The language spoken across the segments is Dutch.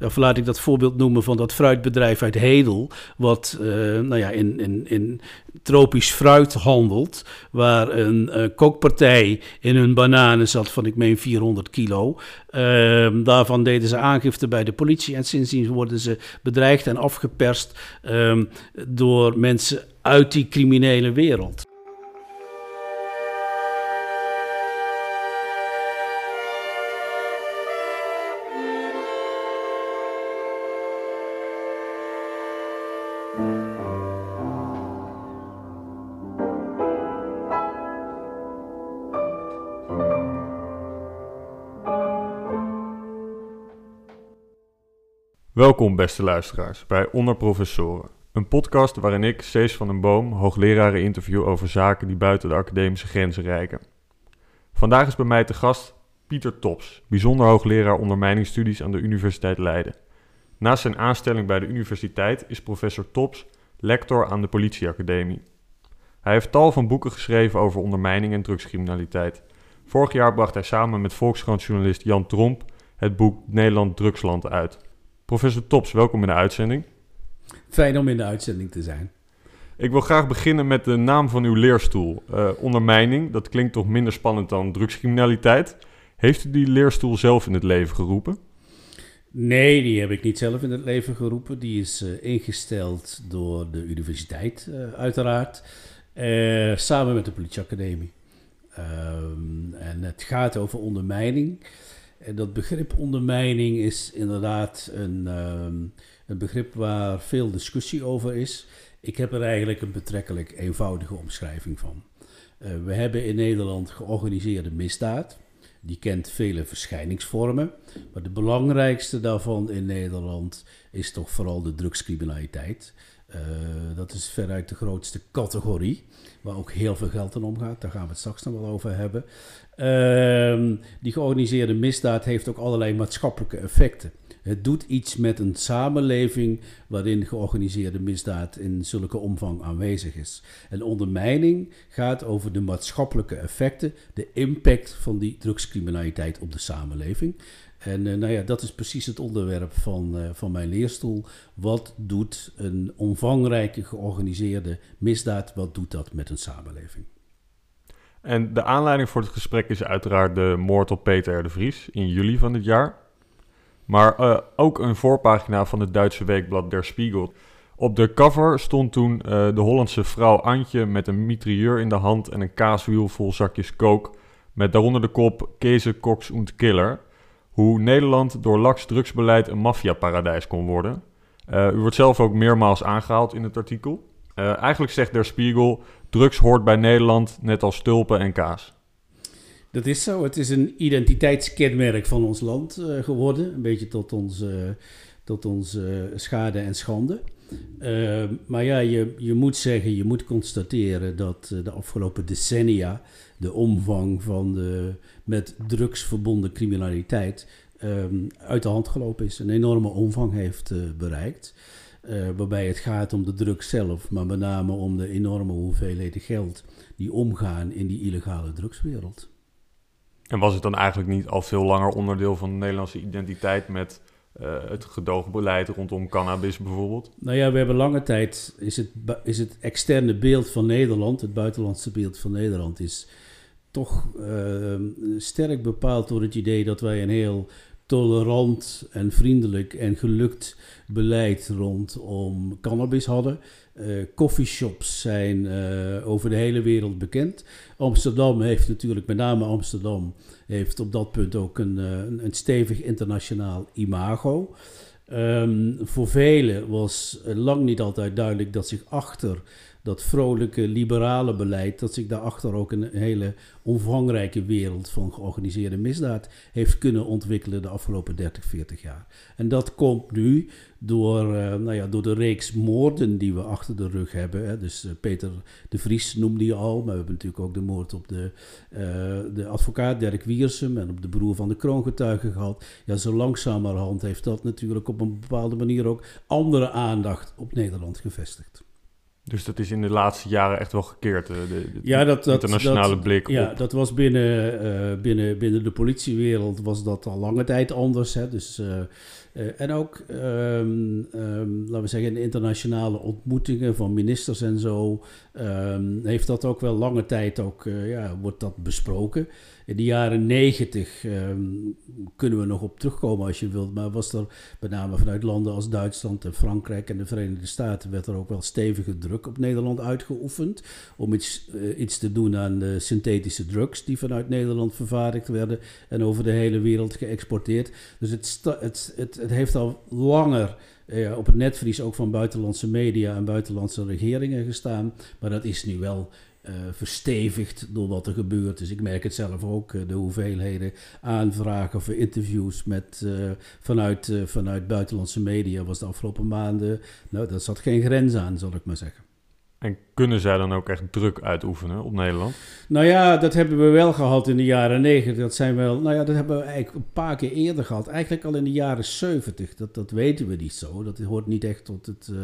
Of laat ik dat voorbeeld noemen van dat fruitbedrijf uit Hedel, wat uh, nou ja, in, in, in tropisch fruit handelt, waar een uh, kookpartij in hun bananen zat van ik meen 400 kilo. Uh, daarvan deden ze aangifte bij de politie en sindsdien worden ze bedreigd en afgeperst ehm, door mensen uit die criminele wereld. Welkom beste luisteraars bij Onder Professoren, een podcast waarin ik, Cees van den Boom, hoogleraren interview over zaken die buiten de academische grenzen reiken. Vandaag is bij mij te gast Pieter Tops, bijzonder hoogleraar ondermijningsstudies aan de Universiteit Leiden. Naast zijn aanstelling bij de universiteit is professor Tops lector aan de politieacademie. Hij heeft tal van boeken geschreven over ondermijning en drugscriminaliteit. Vorig jaar bracht hij samen met Volkskrantjournalist Jan Tromp het boek Nederland Drugsland uit. Professor Tops, welkom in de uitzending. Fijn om in de uitzending te zijn. Ik wil graag beginnen met de naam van uw leerstoel. Uh, ondermijning, dat klinkt toch minder spannend dan drugscriminaliteit. Heeft u die leerstoel zelf in het leven geroepen? Nee, die heb ik niet zelf in het leven geroepen. Die is uh, ingesteld door de universiteit, uh, uiteraard, samen met de politieacademie. Ehm, en het gaat over ondermijning. En dat begrip ondermijning is inderdaad een, ehm, een begrip waar veel discussie over is. Ik heb er eigenlijk een betrekkelijk eenvoudige omschrijving van. Uh, we hebben in Nederland georganiseerde misdaad. Die kent vele verschijningsvormen. Maar de belangrijkste daarvan in Nederland is toch vooral de drugscriminaliteit. Uh, dat is veruit de grootste categorie, waar ook heel veel geld in omgaat. Daar gaan we het straks nog wel over hebben. Uh, die georganiseerde misdaad heeft ook allerlei maatschappelijke effecten. Het doet iets met een samenleving waarin georganiseerde misdaad in zulke omvang aanwezig is. En ondermijning gaat over de maatschappelijke effecten, de impact van die drugscriminaliteit op de samenleving. En uh, nou ja, dat is precies het onderwerp van, uh, van mijn leerstoel. Wat doet een omvangrijke georganiseerde misdaad, wat doet dat met een samenleving? En de aanleiding voor het gesprek is uiteraard de moord op Peter de Vries in juli van dit jaar. Maar uh, ook een voorpagina van het Duitse weekblad Der Spiegel. Op de cover stond toen de Hollandse vrouw Antje met een mitrailleur in de hand en een kaaswiel vol zakjes kook. Met daaronder de kop Keze Cox und Killer hoe Nederland door laks drugsbeleid een maffiaparadijs kon worden. Uh, u wordt zelf ook meermaals aangehaald in het artikel. Uh, eigenlijk zegt Der Spiegel, drugs hoort bij Nederland net als tulpen en kaas. Dat is zo. Het is een identiteitskenmerk van ons land uh, geworden. Een beetje tot onze, tot onze schade en schande. maar ja, je, je moet zeggen, je moet constateren dat de afgelopen decennia de omvang van de met drugs verbonden criminaliteit um, uit de hand gelopen is. Een enorme omvang heeft bereikt. Uh, waarbij het gaat om de drugs zelf, maar met name om de enorme hoeveelheden geld die omgaan in die illegale drugswereld. En was het dan eigenlijk niet al veel langer onderdeel van de Nederlandse identiteit met uh, het gedoogbeleid rondom cannabis bijvoorbeeld? Nou ja, we hebben lange tijd, is het, is het externe beeld van Nederland, het buitenlandse beeld van Nederland, is toch uh, sterk bepaald door het idee dat wij een heel tolerant en vriendelijk en gelukt beleid rondom cannabis hadden. Uh, coffeeshops zijn uh, over de hele wereld bekend. Amsterdam heeft natuurlijk, met name Amsterdam, heeft op dat punt ook een, een, een stevig internationaal imago. Um, voor velen was lang niet altijd duidelijk dat zich achter dat vrolijke liberale beleid, dat zich daarachter ook een hele omvangrijke wereld van georganiseerde misdaad heeft kunnen ontwikkelen de afgelopen 30, 40 jaar. En dat komt nu door, uh, nou ja, door de reeks moorden die we achter de rug hebben. Hè. Dus uh, Peter de Vries noemde je al, maar we hebben natuurlijk ook de moord op de, uh, de advocaat Dirk Wiersum en op de broer van de kroongetuige gehad. Ja, zo langzamerhand heeft dat natuurlijk op een bepaalde manier ook andere aandacht op Nederland gevestigd. Dus dat is in de laatste jaren echt wel gekeerd, de, de ja, dat, dat, internationale dat, blik Ja, dat was binnen, uh, binnen, binnen de politiewereld was dat al lange tijd anders. Hè? Dus uh, Uh, en ook, um, um, laten we zeggen, in internationale ontmoetingen van ministers en zo, um, heeft dat ook wel lange tijd ook, ja, wordt dat besproken. In de jaren negentig kunnen we nog op terugkomen als je wilt, maar was er met name vanuit landen als Duitsland en Frankrijk en de Verenigde Staten werd er ook wel stevige druk op Nederland uitgeoefend om iets, uh, iets te doen aan de synthetische drugs die vanuit Nederland vervaardigd werden en over de hele wereld geëxporteerd. Dus het, het, het, heeft al langer uh, op het netvlies ook van buitenlandse media en buitenlandse regeringen gestaan. Maar dat is nu wel uh, verstevigd door wat er gebeurt. Dus ik merk het zelf ook, uh, de hoeveelheden aanvragen voor interviews met, uh, vanuit, vanuit buitenlandse media was de afgelopen maanden. Nou, dat zat geen grens aan, zal ik maar zeggen. En kunnen zij dan ook echt druk uitoefenen op Nederland? Nou ja, dat hebben we wel gehad in de jaren negentig. Dat zijn wel, nou ja, dat hebben we eigenlijk een paar keer eerder gehad. Eigenlijk al in de jaren zeventig. Dat, dat weten we niet zo. Dat hoort niet echt tot, het, uh,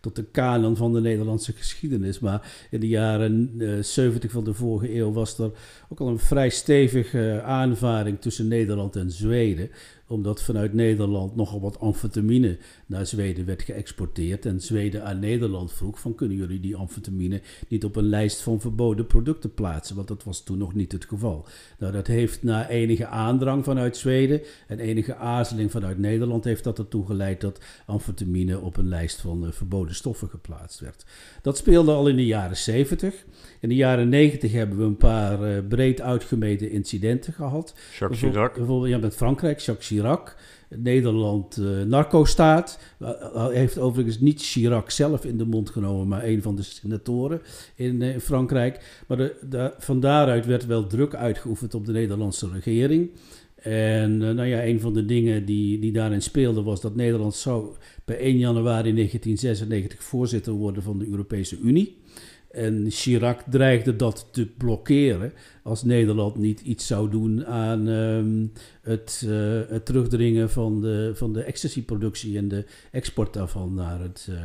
tot de kanon van de Nederlandse geschiedenis. Maar in de jaren uh, van de vorige eeuw was er ook al een vrij stevige aanvaring tussen Nederland en Zweden omdat vanuit Nederland nogal wat amfetamine naar Zweden werd geëxporteerd. En Zweden aan Nederland vroeg van kunnen jullie die amfetamine niet op een lijst van verboden producten plaatsen. Want dat was toen nog niet het geval. Nou, dat heeft na enige aandrang vanuit Zweden en enige aarzeling vanuit Nederland heeft dat ertoe geleid dat amfetamine op een lijst van uh, verboden stoffen geplaatst werd. Dat speelde al in de jaren 70. In de jaren 90 hebben we een paar uh, breed uitgemeten incidenten gehad. Jacques Chirac. Bijvoorbeeld ja, met Frankrijk, Jacques Chirac. Nederland uh, narco-staat. Uh, heeft overigens niet Chirac zelf in de mond genomen, maar een van de senatoren in uh, Frankrijk. Maar de, van daaruit werd wel druk uitgeoefend op de Nederlandse regering. En nou ja, een van de dingen die, die daarin speelde was dat Nederland zou bij 1 januari 1996 voorzitter worden van de Europese Unie. En Chirac dreigde dat te blokkeren als Nederland niet iets zou doen aan um, het, uh, het, terugdringen van de, van de ecstasy-productie en de export daarvan naar het, uh,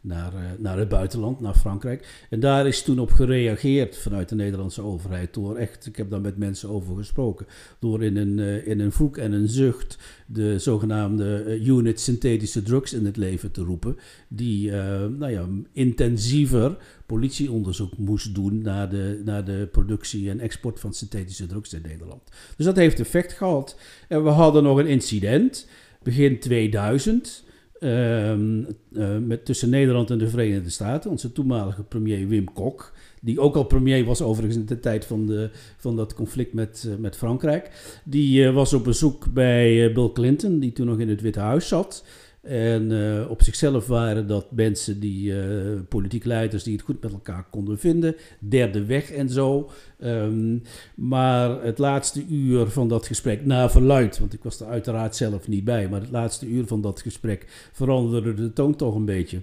naar, uh, naar het buitenland, naar Frankrijk. En daar is toen op gereageerd vanuit de Nederlandse overheid door echt, ik heb daar met mensen over gesproken, door in een, in een en een zucht de zogenaamde unit synthetische drugs in het leven te roepen, die nou ja, intensiever politieonderzoek moest doen naar de, naar de productie en export van synthetische drugs in Nederland. Dus dat heeft effect gehad. En we hadden nog een incident begin 2000. Um, uh, met, tussen Nederland en de Verenigde Staten. Onze toenmalige premier Wim Kok. Die ook al premier was overigens in de tijd van, de, van dat conflict met, uh, met Frankrijk. Die uh, was op bezoek bij Bill Clinton, die toen nog in het Witte Huis zat. En uh, op zichzelf waren dat mensen die, uh, politiek leiders, die het goed met elkaar konden vinden. Derde weg en zo. Um, maar het laatste uur van dat gesprek, na verluid, want ik was er uiteraard zelf niet bij, maar het laatste uur van dat gesprek veranderde de toon toch een beetje.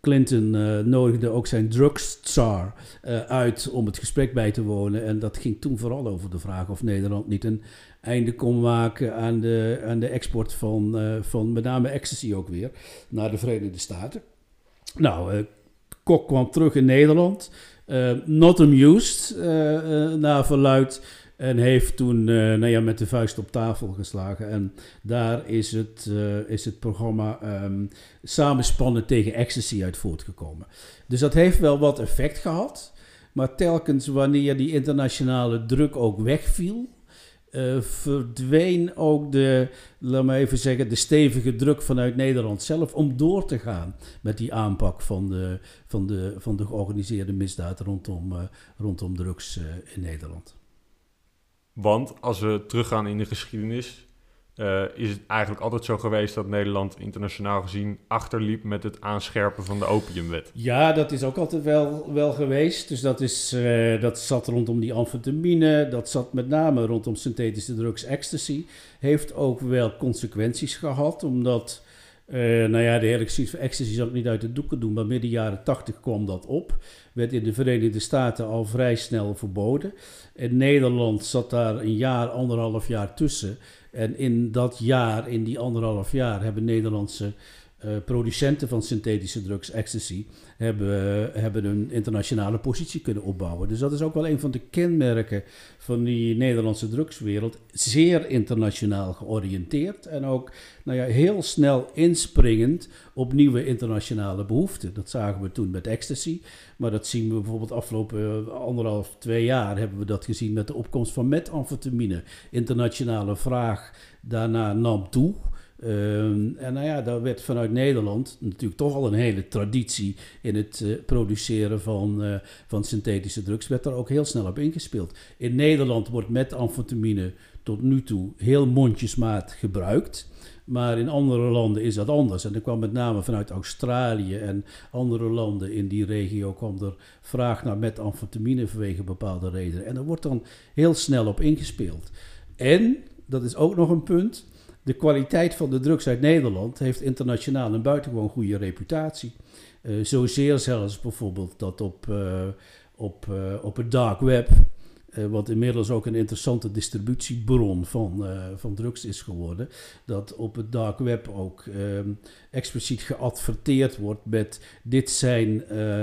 Clinton uh, nodigde ook zijn drugstsar uh, uit om het gesprek bij te wonen. En dat ging toen vooral over de vraag of Nederland niet een einde kon maken aan de, aan de export van, uh, van met name ecstasy ook weer naar de Verenigde Staten. Nou, Kok kwam terug in Nederland. not amused, naar verluid. En heeft toen uh, nou ja, met de vuist op tafel geslagen. En daar is het, uh, is het programma um, Samenspannen tegen Ecstasy uit voortgekomen. Dus dat heeft wel wat effect gehad. Maar telkens wanneer die internationale druk ook wegviel, uh, verdween ook de, laat me even zeggen, de stevige druk vanuit Nederland zelf om door te gaan met die aanpak van de, van de, van de georganiseerde misdaad rondom, rondom drugs in Nederland. Want als we teruggaan in de geschiedenis, uh, is het eigenlijk altijd zo geweest dat Nederland internationaal gezien achterliep met het aanscherpen van de opiumwet. Ja, dat is ook altijd wel, wel geweest. Dus dat, is, uh, dat zat rondom die amfetamine, dat zat met name rondom synthetische drugs, ecstasy. Heeft ook wel consequenties gehad, omdat uh, nou ja, de hele van ecstasy zal ik niet uit de doeken doen, maar midden jaren 80 kwam dat op. Werd in de Verenigde Staten al vrij snel verboden. In Nederland zat daar een jaar, anderhalf jaar tussen. En in dat jaar, in die anderhalf jaar, hebben Nederlandse uh, producenten van synthetische drugs, ecstasy, hebben, hebben een internationale positie kunnen opbouwen. Dus dat is ook wel een van de kenmerken van die Nederlandse drugswereld. Zeer internationaal georiënteerd en ook nou ja, heel snel inspringend op nieuwe internationale behoeften. Dat zagen we toen met ecstasy, maar dat zien we bijvoorbeeld afgelopen anderhalf, twee jaar hebben we dat gezien met de opkomst van metamfetamine. Internationale vraag daarna nam toe. Ehm, en nou ja, daar werd vanuit Nederland natuurlijk toch al een hele traditie in het uh, produceren van, uh, van synthetische drugs, werd daar ook heel snel op ingespeeld. In Nederland wordt metamfetamine tot nu toe heel mondjesmaat gebruikt. Maar in andere landen is dat anders. En er kwam met name vanuit Australië en andere landen in die regio kwam er vraag naar metamfetamine vanwege bepaalde redenen. En daar wordt dan heel snel op ingespeeld. En, dat is ook nog een punt, de kwaliteit van de drugs uit Nederland heeft internationaal een buitengewoon goede reputatie. Uh, zozeer zelfs bijvoorbeeld dat op, uh, op, uh, op het dark web, wat inmiddels ook een interessante distributiebron van, van drugs is geworden, dat op het dark web ook ehm, expliciet geadverteerd wordt met dit zijn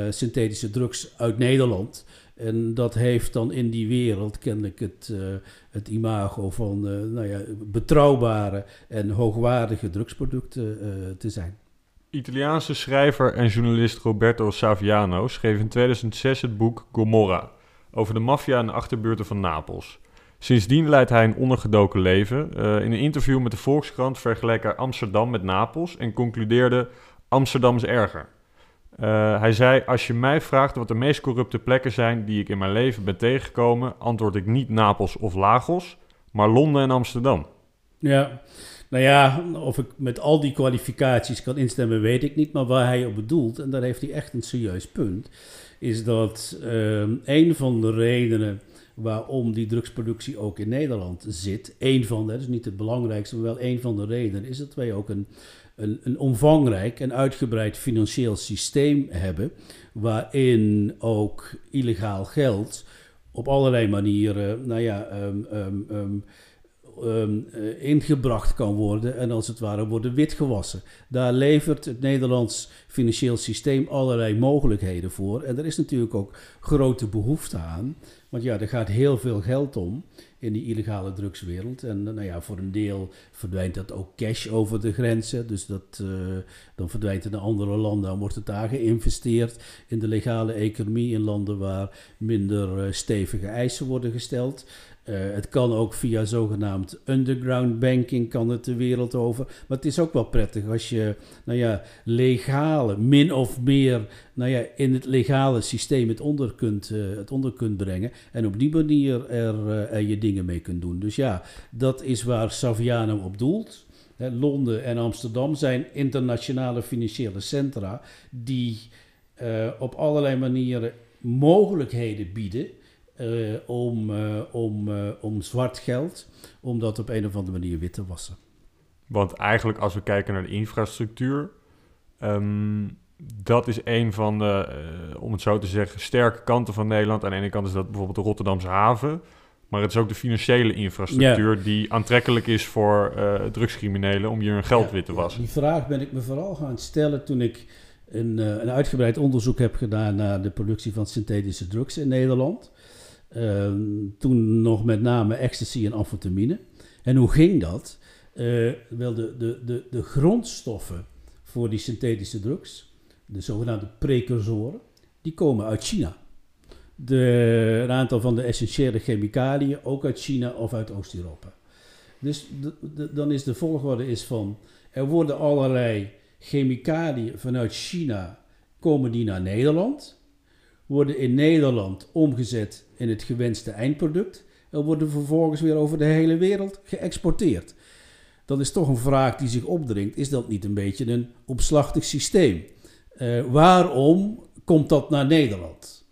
synthetische drugs uit Nederland. En dat heeft dan in die wereld kennelijk het, uh, het imago van uh, nou ja, betrouwbare en hoogwaardige drugsproducten uh, te zijn. Italiaanse schrijver en journalist Roberto Saviano schreef in 2006 het boek Gomorra over de maffia en de achterbuurten van Napels. Sindsdien leidt hij een ondergedoken leven. in een interview met de Volkskrant vergeleek hij Amsterdam met Napels en concludeerde Amsterdam is erger. Uh, hij zei: Als je mij vraagt wat de meest corrupte plekken zijn die ik in mijn leven ben tegengekomen, antwoord ik niet Napels of Lagos, maar Londen en Amsterdam. Ja, nou ja, of ik met al die kwalificaties kan instemmen, weet ik niet. Maar waar hij op bedoelt, en daar heeft hij echt een serieus punt, is dat uh, een van de redenen waarom die drugsproductie ook in Nederland zit, een van de, dat is niet het belangrijkste, maar wel een van de redenen, is dat wij ook een een, omvangrijk en uitgebreid financieel systeem hebben, waarin ook illegaal geld op allerlei manieren, nou ja, um, um, um, um, ingebracht kan worden en als het ware worden witgewassen. Daar levert het Nederlands financieel systeem allerlei mogelijkheden voor. En er is natuurlijk ook grote behoefte aan. Want ja, er gaat heel veel geld om in die illegale drugswereld. En nou ja, voor een deel verdwijnt dat ook cash over de grenzen. Dus dat, uh, dan verdwijnt het naar andere landen en wordt het daar geïnvesteerd in de legale economie in landen waar minder uh, stevige eisen worden gesteld. Uh, het kan ook via zogenaamd underground banking kan het de wereld over. Maar het is ook wel prettig als je nou ja, legale, min of meer nou ja, in het legale systeem het onder kunt, uh, het onder kunt brengen. En op die manier er, uh, er, je dingen mee kunt doen. Dus ja, dat is waar Saviano op doelt. Hè, Londen en Amsterdam zijn internationale financiële centra die op allerlei manieren mogelijkheden bieden uh, om, uh, om, uh, om zwart geld, om dat op een of andere manier wit te wassen. Want eigenlijk als we kijken naar de infrastructuur, um, dat is een van de, om het zo te zeggen, sterke kanten van Nederland. Aan de ene kant is dat bijvoorbeeld de Rotterdamse haven, maar het is ook de financiële infrastructuur ja. die aantrekkelijk is voor drugscriminelen om hier hun geld ja, wit te wassen. Die vraag ben ik me vooral gaan stellen toen ik een, een uitgebreid onderzoek heb gedaan naar de productie van synthetische drugs in Nederland. Uh, toen nog met name ecstasy en amfetamine. En hoe ging dat? Uh, wel, de, de, de, de grondstoffen voor die synthetische drugs, de zogenaamde precursoren, die komen uit China. De, een aantal van de essentiële chemicaliën ook uit China of uit Oost-Europa. Dus dan is de volgorde is van, er worden allerlei chemicaliën vanuit China, komen die naar Nederland worden in Nederland omgezet in het gewenste eindproduct en worden vervolgens weer over de hele wereld geëxporteerd. Dan is toch een vraag die zich opdringt: is dat niet een beetje een opslachtig systeem? Uh, waarom komt dat naar Nederland?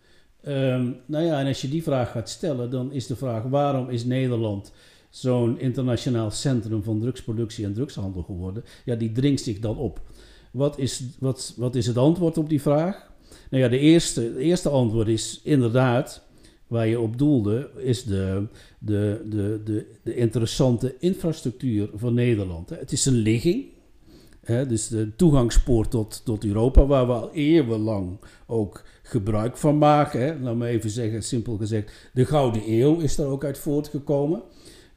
Um, nou ja, en als je die vraag gaat stellen, dan is de vraag: waarom is Nederland zo'n internationaal centrum van drugsproductie en drugshandel geworden? Ja, die dringt zich dan op. Wat is, wat, wat is het antwoord op die vraag? Nou ja, de eerste, het eerste antwoord is inderdaad, waar je op doelde, is de, de, de, de, de interessante infrastructuur van Nederland. Het is een ligging. Hè, dus de toegangspoort tot, tot Europa, waar we al eeuwenlang ook gebruik van maken. Hè. Laat me even zeggen, simpel gezegd, de Gouden Eeuw is er ook uit voortgekomen.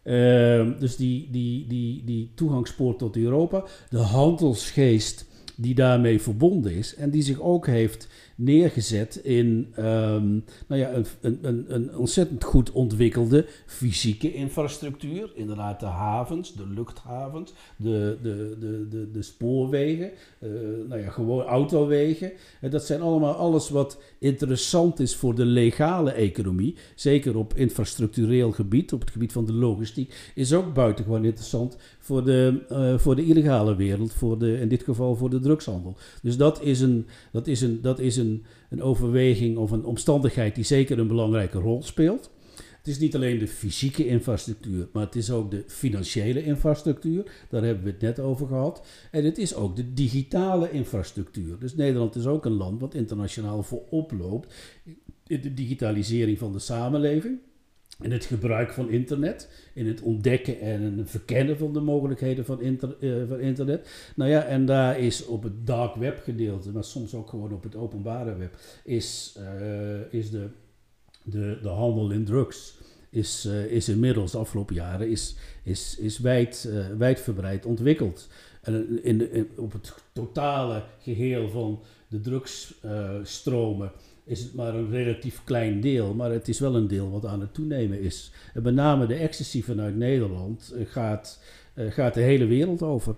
Uh, dus die, die, die, die toegangspoort tot Europa, de handelsgeest die daarmee verbonden is en die zich ook heeft neergezet in um, nou ja, een, een, een, ontzettend goed ontwikkelde fysieke infrastructuur. Inderdaad, de havens, de luchthavens, de, de, de, de, de spoorwegen, uh, nou ja, gewoon autowegen. En dat zijn allemaal alles wat interessant is voor de legale economie. Zeker op infrastructureel gebied, op het gebied van de logistiek, is ook buitengewoon interessant voor de, uh, voor de illegale wereld, voor de, in dit geval voor de drugshandel. Dus dat is een, dat is een, dat is een, een overweging of een omstandigheid die zeker een belangrijke rol speelt. Het is niet alleen de fysieke infrastructuur, maar het is ook de financiële infrastructuur. Daar hebben we het net over gehad. En het is ook de digitale infrastructuur. Dus Nederland is ook een land wat internationaal voorop loopt in de digitalisering van de samenleving in het gebruik van internet, in het ontdekken en verkennen van de mogelijkheden van, inter, van, internet. Nou ja, en daar is op het dark web gedeelte, maar soms ook gewoon op het openbare web, is, uh, is de, de, de handel in drugs. Is, uh, is inmiddels de afgelopen jaren is, is, is wijd, wijdverbreid ontwikkeld. En in de, op het totale geheel van de drugsstromen is het maar een relatief klein deel, maar het is wel een deel wat aan het toenemen is. En met name de ecstasy vanuit Nederland eh, gaat, uh, gaat de hele wereld over.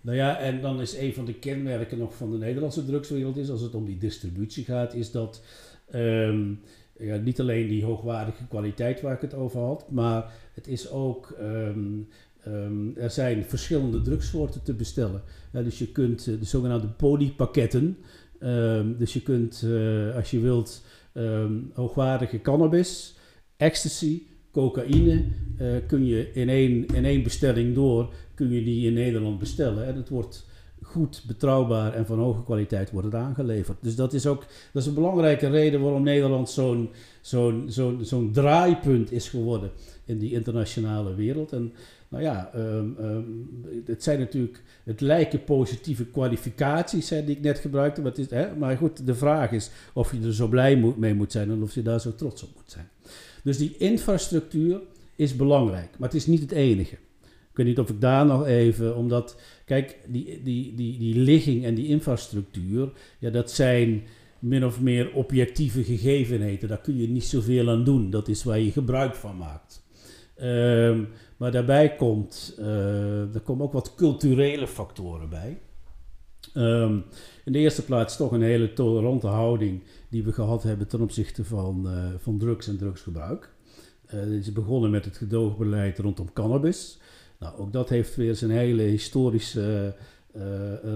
Nou ja, en dan is een van de kenmerken nog van de Nederlandse drugswereld is, als het om die distributie gaat, is dat um, ja, niet alleen die hoogwaardige kwaliteit waar ik het over had, maar het is ook um, Um, er zijn verschillende drugssoorten te bestellen. Ja, dus je kunt uh, de zogenaamde polypakketten, Um, dus je kunt, uh, als je wilt, um, hoogwaardige cannabis, ecstasy, cocaïne, uh, kun je in één, in één bestelling door, kun je die in Nederland bestellen. En het wordt goed, betrouwbaar en van hoge kwaliteit wordt het aangeleverd. Dus dat is ook dat is een belangrijke reden waarom Nederland zo'n zo'n zo'n zo'n draaipunt is geworden in die internationale wereld. En nou ja, um, um, het zijn natuurlijk, het lijken positieve kwalificaties hè, die ik net gebruikte. Maar, is, hè, maar goed, de vraag is of je er zo blij mee moet zijn en of je daar zo trots op moet zijn. Dus die infrastructuur is belangrijk, maar het is niet het enige. Ik weet niet of ik daar nog even, omdat, kijk, die, die, die, die ligging en die infrastructuur, ja, dat zijn min of meer objectieve gegevenheden. Daar kun je niet zoveel aan doen. Dat is waar je gebruik van maakt. Um, maar daarbij komt, uh, er komen ook wat culturele factoren bij. Um, in de eerste plaats toch een hele tolerante houding die we gehad hebben ten opzichte van, uh, van drugs en drugsgebruik. Uh, is begonnen met het gedoogbeleid rondom cannabis. Nou, ook dat heeft weer zijn hele historische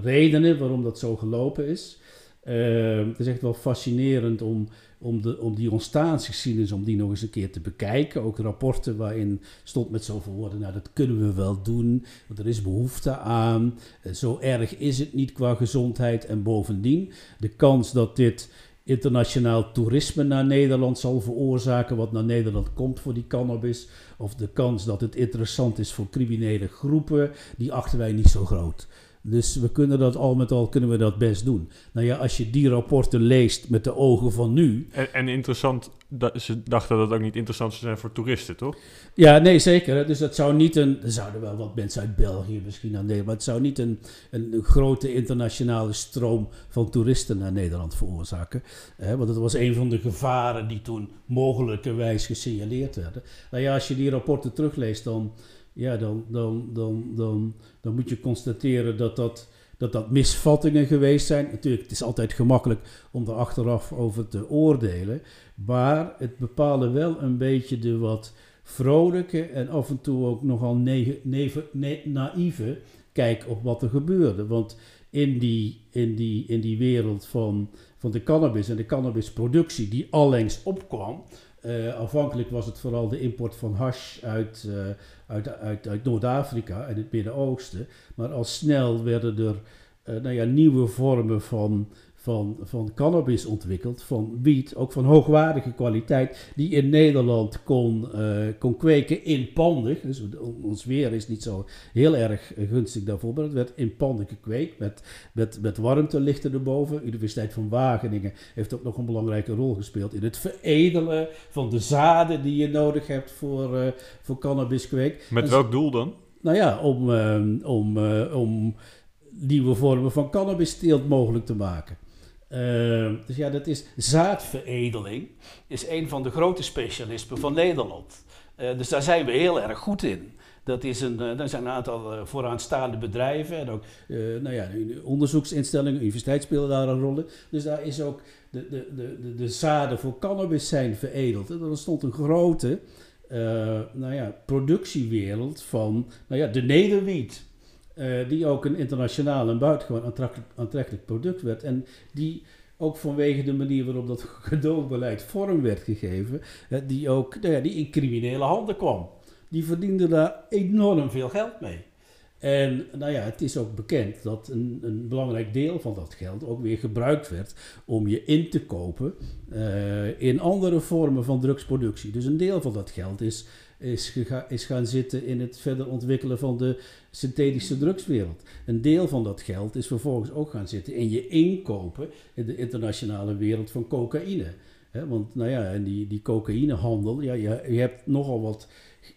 redenen waarom dat zo gelopen is. Uh, het is echt wel fascinerend om, om, de, om die ontstaansgeschiedenis, om die nog eens een keer te bekijken. Ook rapporten waarin stond met zoveel woorden, nou dat kunnen we wel doen, want er is behoefte aan. Uh, zo erg is het niet qua gezondheid. En bovendien, de kans dat dit internationaal toerisme naar Nederland zal veroorzaken, wat naar Nederland komt voor die cannabis, of de kans dat het interessant is voor criminele groepen, die achten wij niet zo groot. Dus we kunnen dat al met al kunnen we dat best doen. Nou ja, als je die rapporten leest met de ogen van nu. En, en interessant, dat, ze dachten dat het ook niet interessant zou zijn voor toeristen, toch? Ja, nee, zeker. Dus dat zou niet een. Er zouden wel wat mensen uit België misschien aan delen, maar het zou niet een, een, grote internationale stroom van toeristen naar Nederland veroorzaken. Hè, want dat was een van de gevaren die toen mogelijkerwijs gesignaleerd werden. Nou ja, als je die rapporten terugleest, dan ja, dan, dan, dan, dan, dan moet je constateren dat dat, dat dat misvattingen geweest zijn. Natuurlijk, het is altijd gemakkelijk om er achteraf over te oordelen. Maar het bepaalde wel een beetje de wat vrolijke en af en toe ook nogal naïeve kijk op wat er gebeurde. Want in die, in die, in die wereld van, van de cannabis en de cannabisproductie die allengs opkwam, uh, was het vooral de import van hash uit, uh, uit, uit, uit Noord-Afrika en het Midden-Oosten. Maar al snel werden er uh, nou ja, nieuwe vormen van, van, van cannabis ontwikkeld, van wiet, ook van hoogwaardige kwaliteit, die in Nederland kon, uh, kon kweken in panden. Dus ons weer is niet zo heel erg gunstig daarvoor, maar het werd in panden gekweekt met, met, met warmtelichten erboven. Universiteit van Wageningen heeft ook nog een belangrijke rol gespeeld in het veredelen van de zaden die je nodig hebt voor, uh, voor cannabiskweek. Met welk doel dan? Nou ja, om, om, om nieuwe vormen van cannabisteelt mogelijk te maken. Uh, dus ja, dat is zaadveredeling. Is een van de grote specialismen van Nederland. Uh, dus daar zijn we heel erg goed in. Dat is een, er zijn een aantal vooraanstaande bedrijven en ook nou ja, onderzoeksinstellingen, universiteit spelen daar een rol in. Dus daar is ook de, de, de, de, zaden voor cannabis zijn veredeld. En er ontstond een grote nou ja, productiewereld van nou ja, de nederwiet. Uh, die ook een internationaal en buitengewoon aantrekkelijk, aantrekkelijk product werd. En die ook vanwege de manier waarop dat gedoogbeleid vorm werd gegeven, uh, die ook nou ja, die in criminele handen kwam. Die verdienden daar enorm veel geld mee. En nou ja, het is ook bekend dat een, een belangrijk deel van dat geld ook weer gebruikt werd om je in te kopen uh, in andere vormen van drugsproductie. Dus een deel van dat geld is is, gaan zitten in het verder ontwikkelen van de synthetische drugswereld. Een deel van dat geld is vervolgens ook gaan zitten in je inkopen in de internationale wereld van cocaïne. want nou ja, en die, die cocaïnehandel, ja, je, hebt nogal wat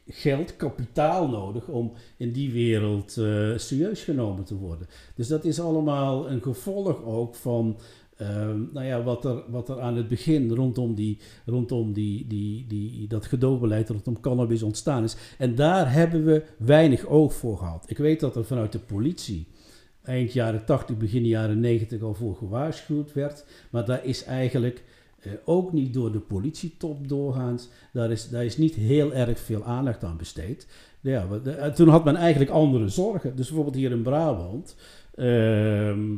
geld, kapitaal nodig om in die wereld uh, serieus genomen te worden. Dus dat is allemaal een gevolg ook van Ehm, nou ja, wat er, wat er aan het begin rondom, die, rondom die, die, die, dat gedoogbeleid rondom cannabis ontstaan is. En daar hebben we weinig oog voor gehad. Ik weet dat er vanuit de politie eind jaren 80, begin jaren 90 al voor gewaarschuwd werd. Maar daar is eigenlijk eh, ook niet door de politietop doorgaans, daar is, daar is niet heel erg veel aandacht aan besteed. Ja, de, toen had men eigenlijk andere zorgen. Dus bijvoorbeeld hier in Brabant. Ehm,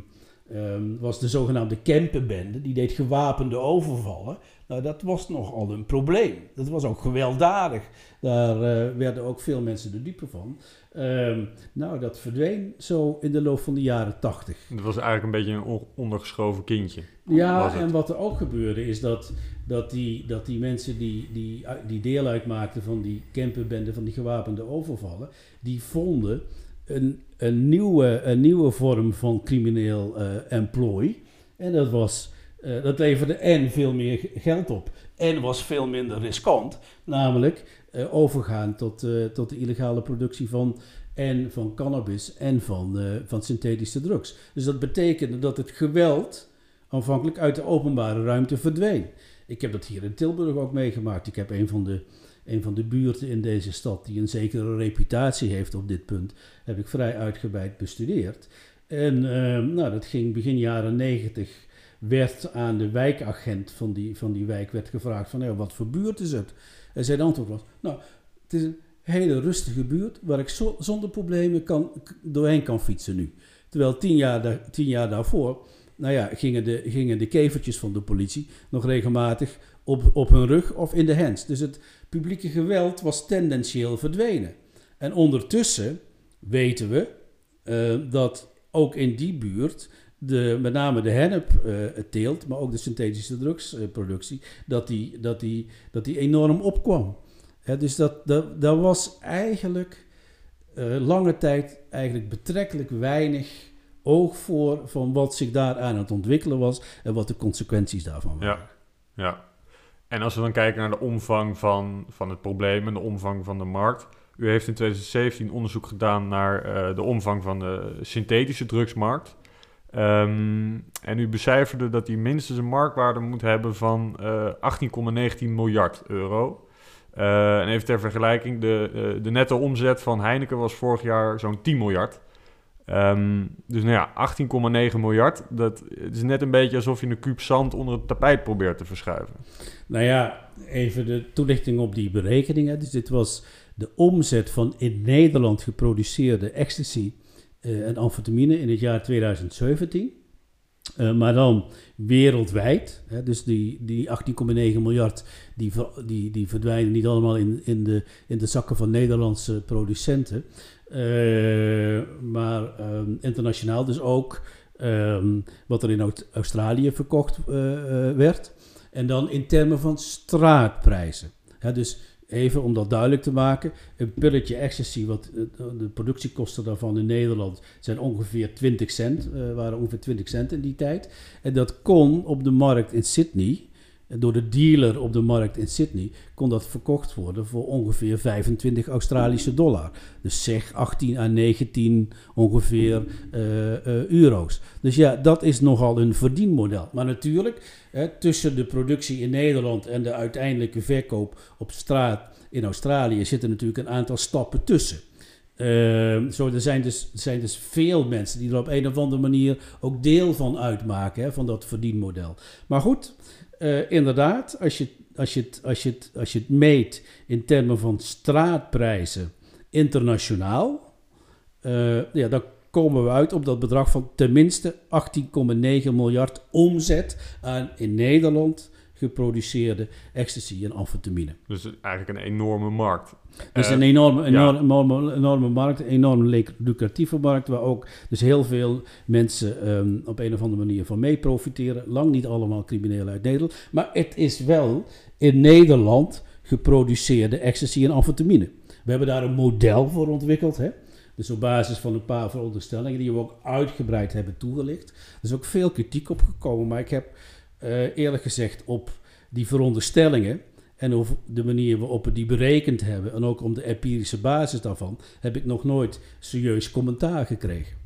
um, was de zogenaamde Kempenbende. Die deed gewapende overvallen. Nou, dat was nogal een probleem. Dat was ook gewelddadig. Daar uh, werden ook veel mensen de diepe van. Um, nou, dat verdween zo in de loop van de jaren tachtig. Dat was eigenlijk een beetje een ondergeschoven kindje. Ja, en wat er ook gebeurde is dat, dat, die, dat die mensen die, die, die deel uitmaakten van die Kempenbende, van die gewapende overvallen, die vonden een, een, nieuwe, een nieuwe vorm van crimineel uh, employ. En dat, was, uh, dat leverde en veel meer geld op. En was veel minder riskant. Namelijk uh, overgaan tot, tot de illegale productie van, en van cannabis en van, van synthetische drugs. Dus dat betekende dat het geweld aanvankelijk uit de openbare ruimte verdween. Ik heb dat hier in Tilburg ook meegemaakt. Ik heb een van de een van de buurten in deze stad die een zekere reputatie heeft op dit punt, heb ik vrij uitgebreid bestudeerd. En uh, nou, dat ging begin jaren negentig, werd aan de wijkagent van die, van die wijk werd gevraagd van, nou, wat voor buurt is het? En zijn antwoord was, nou, het is een hele rustige buurt waar ik zo, zonder problemen kan, doorheen kan fietsen nu. Terwijl tien jaar, tien jaar daarvoor nou ja, gingen de, gingen de kevertjes van de politie nog regelmatig op, op hun rug of in de hands. Dus het publieke geweld was tendentieel verdwenen. En ondertussen weten we uh, dat ook in die buurt, de, met name de hennepteelt, uh, maar ook de synthetische drugsproductie, dat, die, dat, die, dat die enorm opkwam. Dus dat, dat, was eigenlijk uh, lange tijd eigenlijk betrekkelijk weinig oog voor van wat zich daar aan het ontwikkelen was en wat de consequenties daarvan waren. Ja, ja. En als we dan kijken naar de omvang van, van het probleem en de omvang van de markt. U heeft in 2017 onderzoek gedaan naar uh, de omvang van de synthetische drugsmarkt. Um, en u becijferde dat die minstens een marktwaarde moet hebben van uh, 18,19 miljard euro. Uh, en even ter vergelijking, de, de netto omzet van Heineken was vorig jaar zo'n 10 miljard. Um, dus nou ja, 18,9 miljard. Dat is net een beetje alsof je een kuub zand onder het tapijt probeert te verschuiven. Nou ja, even de toelichting op die berekeningen. Dus dit was de omzet van in Nederland geproduceerde ecstasy uh, en amfetamine in het jaar 2017. Uh, maar dan wereldwijd. Hè, dus die, die 18,9 miljard die, die, die verdwijnen niet allemaal in, in, de, in de zakken van Nederlandse producenten. Uh, maar um, internationaal dus ook ehm, wat er in Australië verkocht werd. En dan in termen van straatprijzen. dus even om dat duidelijk te maken, een pilletje ecstasy, wat de productiekosten daarvan in Nederland zijn ongeveer 20 cent, waren ongeveer 20 cent in die tijd. En dat kon op de markt in Sydney, door de dealer op de markt in Sydney kon dat verkocht worden voor ongeveer 25 Australische dollar. Dus zeg 18 à 19 ongeveer uh, uh, euro's. Dus ja, dat is nogal een verdienmodel. Maar natuurlijk, hè, tussen de productie in Nederland en de uiteindelijke verkoop op straat in Australië zitten natuurlijk een aantal stappen tussen. Uh, zo, er zijn dus, zijn dus veel mensen die er op een of andere manier ook deel van uitmaken, hè, van dat verdienmodel. Maar goed, uh, inderdaad, als je, als, je het, als, je als je het meet in termen van straatprijzen internationaal, uh, ja, dan komen we uit op dat bedrag van tenminste 18,9 miljard omzet aan in Nederland geproduceerde ecstasy en amfetamine. Dus eigenlijk een enorme markt. Dus uh, een enorme, enorme, enorme, enorme, markt, een enorm lucratieve markt, waar ook dus heel veel mensen um, op een of andere manier van mee profiteren. Lang niet allemaal criminelen uit Nederland, maar het is wel in Nederland geproduceerde ecstasy en amfetamine. We hebben daar een model voor ontwikkeld, hè? Dus op basis van een paar veronderstellingen die we ook uitgebreid hebben toegelicht. Er is ook veel kritiek op gekomen, maar ik heb uh, eerlijk gezegd op die veronderstellingen en over de manier waarop we die berekend hebben en ook om de empirische basis daarvan, heb ik nog nooit serieus commentaar gekregen.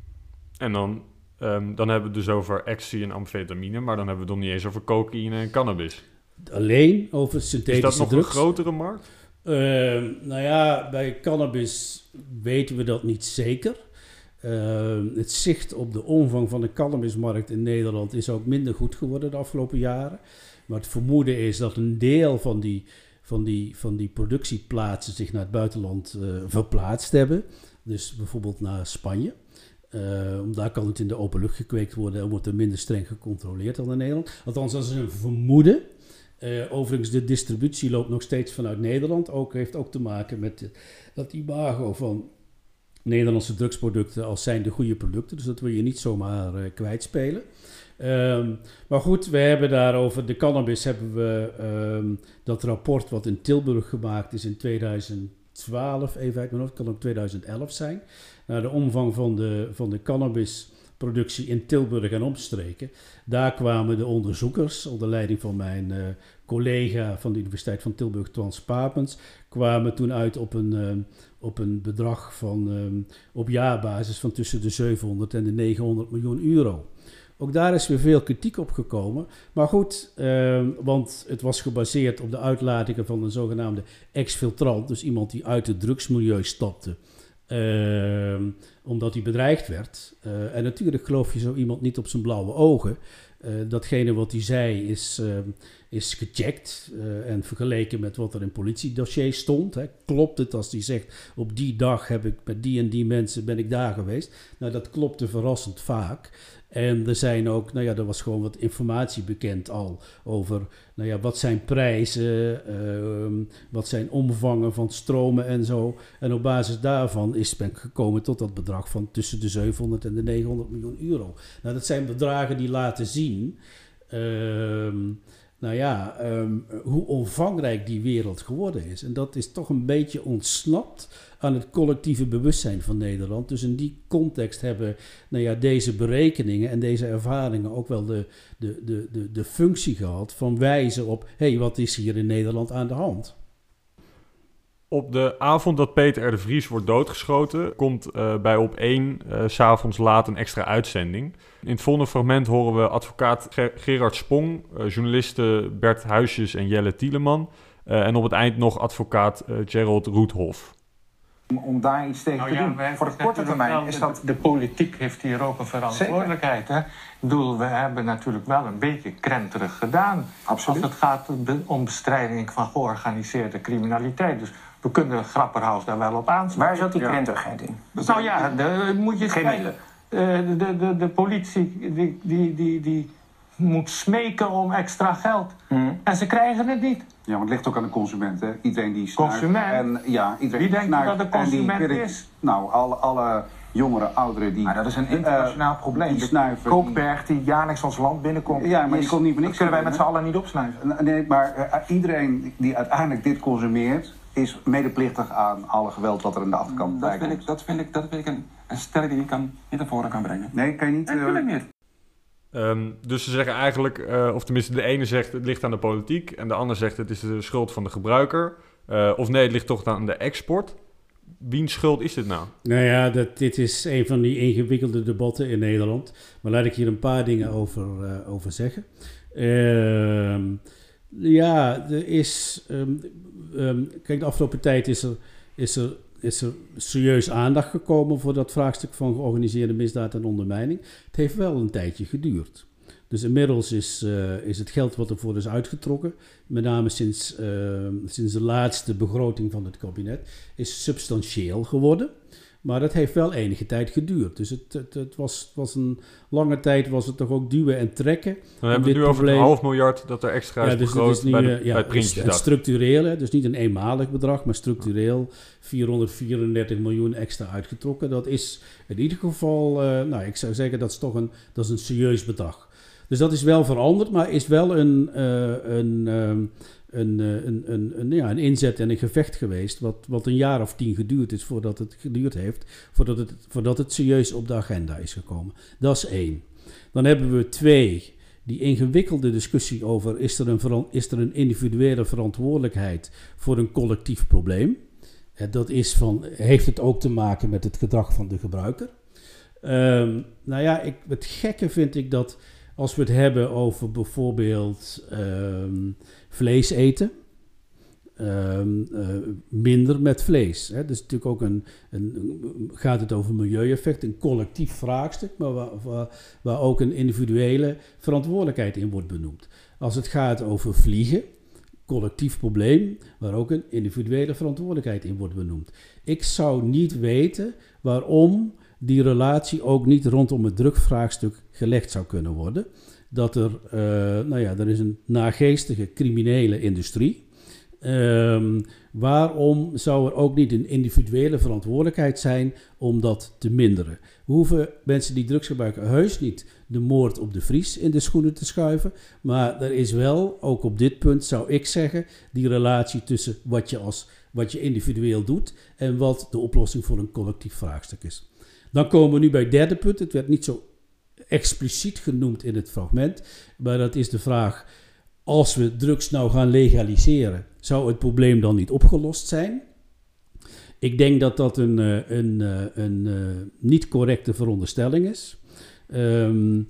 En dan, um, dan hebben we het dus over ecstasy en amfetamine, maar dan hebben we het nog niet eens over cocaïne en cannabis. Alleen over synthetische drugs. Is dat nog een grotere markt? Uh, nou ja, bij cannabis weten we dat niet zeker. Uh, het zicht op de omvang van de cannabismarkt in Nederland is ook minder goed geworden de afgelopen jaren. Maar het vermoeden is dat een deel van die, van die, van die productieplaatsen zich naar het buitenland uh, verplaatst hebben. Dus bijvoorbeeld naar Spanje. Uh, daar kan het in de open lucht gekweekt worden en wordt er minder streng gecontroleerd dan in Nederland. Althans, dat is een vermoeden. Uh, overigens, de distributie loopt nog steeds vanuit Nederland. Ook heeft ook te maken met dat imago van Nederlandse drugsproducten als zijn de goede producten. Dus dat wil je niet zomaar uh, kwijtspelen. Um, maar goed, we hebben daarover de cannabis hebben we um, dat rapport wat in Tilburg gemaakt is in 2012, even uit mijn kan ook 2011 zijn. Naar de omvang van de, van de cannabisproductie in Tilburg en omstreken. Daar kwamen de onderzoekers, onder leiding van mijn uh, collega van de Universiteit van Tilburg, Trans Papens, kwamen toen uit op een, uh, op een bedrag van um, op jaarbasis van tussen de 700 en de 900 miljoen euro. Ook daar is weer veel kritiek op gekomen. Maar goed, want het was gebaseerd op de uitlatingen van een zogenaamde exfiltrant. Dus iemand die uit het drugsmilieu stapte. Uh, omdat hij bedreigd werd. Uh, en natuurlijk geloof je zo iemand niet op zijn blauwe ogen. Uh, datgene wat hij zei is, uh, is gecheckt en vergeleken met wat er in politiedossiers stond. Hè. Klopt het als hij zegt, op die dag heb ik met die en die mensen ben ik daar geweest. Nou, dat klopte verrassend vaak. En er zijn ook, nou ja, er was gewoon wat informatie bekend al over, nou ja, wat zijn prijzen, uh, wat zijn omvangen van stromen en zo. En op basis daarvan is men gekomen tot dat bedrag van tussen de 700 en de 900 miljoen euro. Nou, dat zijn bedragen die laten zien, uh, nou ja, um, hoe omvangrijk die wereld geworden is. En dat is toch een beetje ontsnapt aan het collectieve bewustzijn van Nederland. Dus in die context hebben nou ja, deze berekeningen en deze ervaringen ook wel de, de, de, de, de functie gehad van wijzen op: hé, hey, wat is hier in Nederland aan de hand? Op de avond dat Peter R. de Vries wordt doodgeschoten, komt uh, bij op 1 uh, s'avonds laat een extra uitzending. In het volgende fragment horen we advocaat Ger Gerard Spong, uh, journalisten Bert Huisjes en Jelle Tieleman. en op het eind nog advocaat Gerald Roethoff. Om, om, daar iets tegen nou te doen. Voor de korte termijn is dat... De politiek heeft hier ook een verantwoordelijkheid. Hè? Ik bedoel, we hebben natuurlijk wel een beetje krenterig gedaan. Absoluut. Als het gaat om bestrijding van georganiseerde criminaliteit. Dus we kunnen Grapperhaus daar wel op aansluiten. Waar zat die krenterigheid in? Nou ja, de, moet je Geen kijken. Uh, de, de, de, de politie die, die, die, die moet smeken om extra geld. Mm. En ze krijgen het niet. Ja, maar het ligt ook aan de consument. Hè? Iedereen die snuift. Consument? En, ja, iedereen Wie denkt dat de consument is? Nou, alle, alle jongeren, ouderen die... Maar dat is een internationaal probleem. Die De snuiven, kookberg die jaarlijks ons land binnenkomt. Ja, maar die is- komt niet voor niks kunnen wij met z'n allen niet opsnuiven. Nee, maar eh, iedereen die uiteindelijk dit consumeert... is medeplichtig aan alle geweld wat er aan de achterkant bij Dat vind komt. ik, dat vind ik, dat vind ik een, een stelling die ik kan, niet naar voren kan brengen. Nee, kan je niet... Eh, niet. Ehm, dus ze zeggen eigenlijk, eh, of tenminste de ene zegt het ligt aan de politiek en de ander zegt het is de schuld van de gebruiker. Eh, of nee, het ligt toch aan de export. Wiens schuld is dit nou? Nou ja, dat, dit is een van die ingewikkelde debatten in Nederland. Maar laat ik hier een paar dingen over, eh, over zeggen. Ehm, ja, er is. ehm, kijk, de afgelopen tijd is er, is, er, is er serieus aandacht gekomen voor dat vraagstuk van georganiseerde misdaad en ondermijning. Het heeft wel een tijdje geduurd. Dus inmiddels is, eh, is het geld wat ervoor is uitgetrokken, met name sinds, ehm, sinds de laatste begroting van het kabinet, is substantieel geworden. Maar dat heeft wel enige tijd geduurd. Dus het, het, het was, het was een lange tijd was het toch ook duwen en trekken. Dan hebben we het nu over een half miljard dat er extra is dus het begroot is nu, bij, de, eh, ja, bij het Prinsjesdag. structureel, dus niet een eenmalig bedrag, maar structureel 434 miljoen extra uitgetrokken. Dat is in ieder geval, eh, nou ik zou zeggen dat is toch een, dat is een serieus bedrag. Dus dat is wel veranderd, maar is wel een, eh, een, ehm, een, eh, een, een, een, ja, een inzet en een gevecht geweest, wat, wat een jaar of tien geduurd is voordat het geduurd heeft, voordat het, voordat het serieus op de agenda is gekomen. Dat is één. Dan hebben we twee, die ingewikkelde discussie over is er een, is er een individuele verantwoordelijkheid voor een collectief probleem. Eh, Dat is van, heeft het ook te maken met het gedrag van de gebruiker? Ehm, nou ja, ik, het gekke vind ik dat als we het hebben over bijvoorbeeld ehm, vlees eten, ehm, eh, minder met vlees. Hè. Dus natuurlijk ook een, een, gaat het over milieueffect, een collectief vraagstuk, maar waar, waar, waar ook een individuele verantwoordelijkheid in wordt benoemd. Als het gaat over vliegen, collectief probleem, waar ook een individuele verantwoordelijkheid in wordt benoemd. Ik zou niet weten waarom die relatie ook niet rondom het drugvraagstuk gelegd zou kunnen worden. Dat er, eh, nou ja, er is een nageestige criminele industrie. Ehm, waarom zou er ook niet een individuele verantwoordelijkheid zijn om dat te minderen? We hoeven mensen die drugs gebruiken heus niet de moord op de Vries in de schoenen te schuiven. Maar er is wel, ook op dit punt zou ik zeggen, die relatie tussen wat je, als, wat je individueel doet en wat de oplossing voor een collectief vraagstuk is. Dan komen we nu bij het derde punt. Het werd niet zo expliciet genoemd in het fragment, maar dat is de vraag: als we drugs nou gaan legaliseren, zou het probleem dan niet opgelost zijn? Ik denk dat dat een, eh, een, eh, een eh, niet correcte veronderstelling is. Ehm,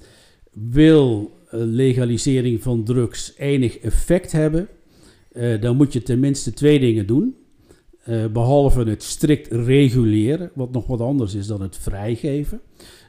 wil legalisering van drugs enig effect hebben, dan moet je tenminste twee dingen doen. Eh, behalve het strikt reguleren, wat nog wat anders is dan het vrijgeven.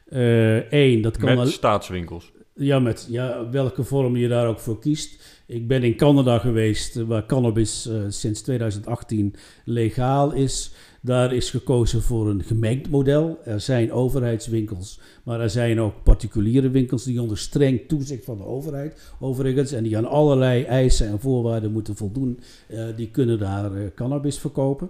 Eén, dat kan Met al- staatswinkels. ja, met ja, welke vorm je daar ook voor kiest. Ik ben in Canada geweest, eh, waar cannabis eh, sinds 2018 legaal is. Daar is gekozen voor een gemengd model. Er zijn overheidswinkels, maar er zijn ook particuliere winkels die onder streng toezicht van de overheid, overigens, en die aan allerlei eisen en voorwaarden moeten voldoen. eh, die kunnen daar eh, cannabis verkopen.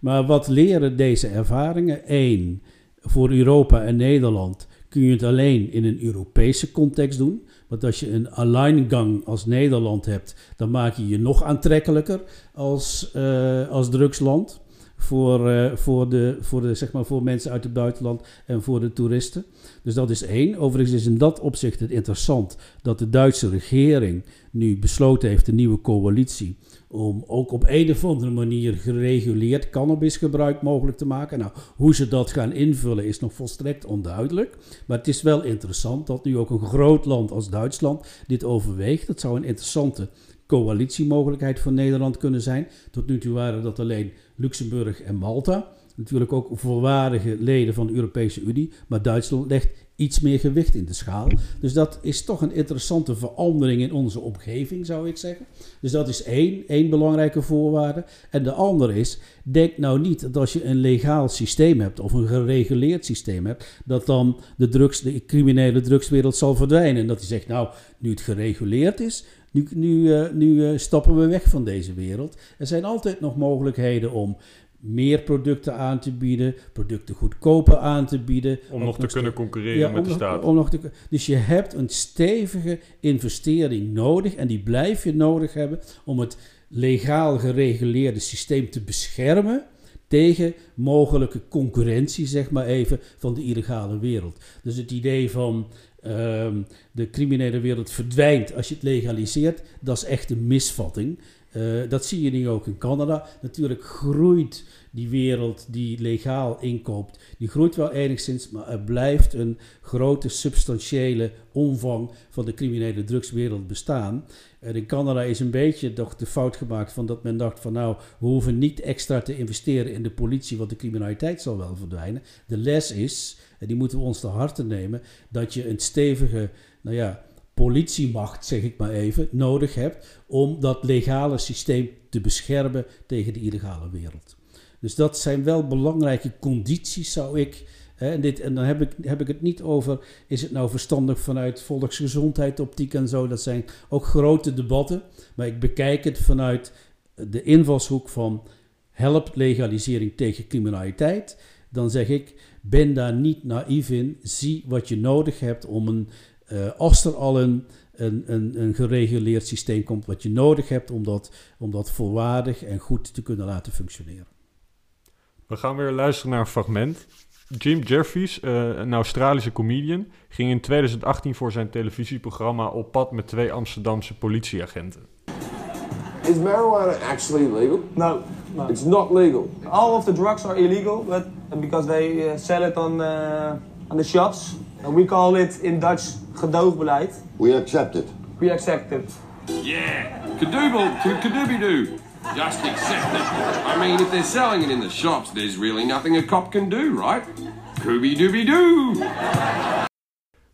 Maar wat leren deze ervaringen? Eén, voor Europa en Nederland kun je het alleen in een Europese context doen. Want als je een alleingang als Nederland hebt, dan maak je je nog aantrekkelijker als, eh, als drugsland. Voor, eh, voor, de, voor, de, zeg maar voor mensen uit het buitenland en voor de toeristen. Dus dat is één. Overigens is in dat opzicht het interessant dat de Duitse regering nu besloten heeft, een nieuwe coalitie, om ook op een of andere manier gereguleerd cannabisgebruik mogelijk te maken. Nou, hoe ze dat gaan invullen is nog volstrekt onduidelijk. Maar het is wel interessant dat nu ook een groot land als Duitsland dit overweegt. Dat zou een interessante coalitiemogelijkheid voor Nederland kunnen zijn. Tot nu toe waren dat alleen Luxemburg en Malta. Natuurlijk ook volwaardige leden van de Europese Unie. Maar Duitsland legt iets meer gewicht in de schaal. Dus dat is toch een interessante verandering in onze omgeving, zou ik zeggen. Dus dat is één, één belangrijke voorwaarde. En de andere is, denk nou niet dat als je een legaal systeem hebt of een gereguleerd systeem hebt, dat dan de, de criminele drugswereld zal verdwijnen. En dat hij zegt, nou, nu het gereguleerd is, nu, nu, eh, nu eh, stappen we weg van deze wereld. Er zijn altijd nog mogelijkheden om meer producten aan te bieden, producten goedkoper aan te bieden. Om nog te kunnen concurreren Ja, met de nog- staat. om nog te, dus je hebt een stevige investering nodig en die blijf je nodig hebben om het legaal gereguleerde systeem te beschermen tegen mogelijke concurrentie, zeg maar even, van de illegale wereld. Dus het idee van ehm, de criminele wereld verdwijnt als je het legaliseert, dat is echt een misvatting. Eh, dat zie je nu ook in Canada. Natuurlijk groeit die wereld die legaal inkoopt, die groeit wel enigszins, maar er blijft een grote substantiële omvang van de criminele drugswereld bestaan. En in Canada is een beetje toch de fout gemaakt van dat men dacht van nou, we hoeven niet extra te investeren in de politie, want de criminaliteit zal wel verdwijnen. De les is, en die moeten we ons te harte nemen, dat je een stevige, nou ja, politiemacht, zeg ik maar even, nodig hebt om dat legale systeem te beschermen tegen de illegale wereld. Dus dat zijn wel belangrijke condities, zou ik. Hè, en, dit, en dan heb ik, heb ik het niet over, is het nou verstandig vanuit volksgezondheid, optiek en zo. Dat zijn ook grote debatten. Maar ik bekijk het vanuit de invalshoek van helpt legalisering tegen criminaliteit. Dan zeg ik, ben daar niet naïef in. Zie wat je nodig hebt om een, eh, als er al een, een, een, een gereguleerd systeem komt, wat je nodig hebt om dat, om dat volwaardig en goed te kunnen laten functioneren. We gaan weer luisteren naar een fragment. Jim Jeffries, eh, een Australische comedian, ging in 2018 voor zijn televisieprogramma op pad met twee Amsterdamse politieagenten. Is marijuana actually illegal? No, no. It's not legal. All of the drugs are illegal, but because they uh, sell it on uh, on the shops, and we call it in Dutch gedoogbeleid. We accept it. We accept it. Yeah, kadoobel, kadoobie-doo. Just accept it. I mean, if they're selling it in the shops, there's really nothing a cop can do, right? Kooby-dooby-doo.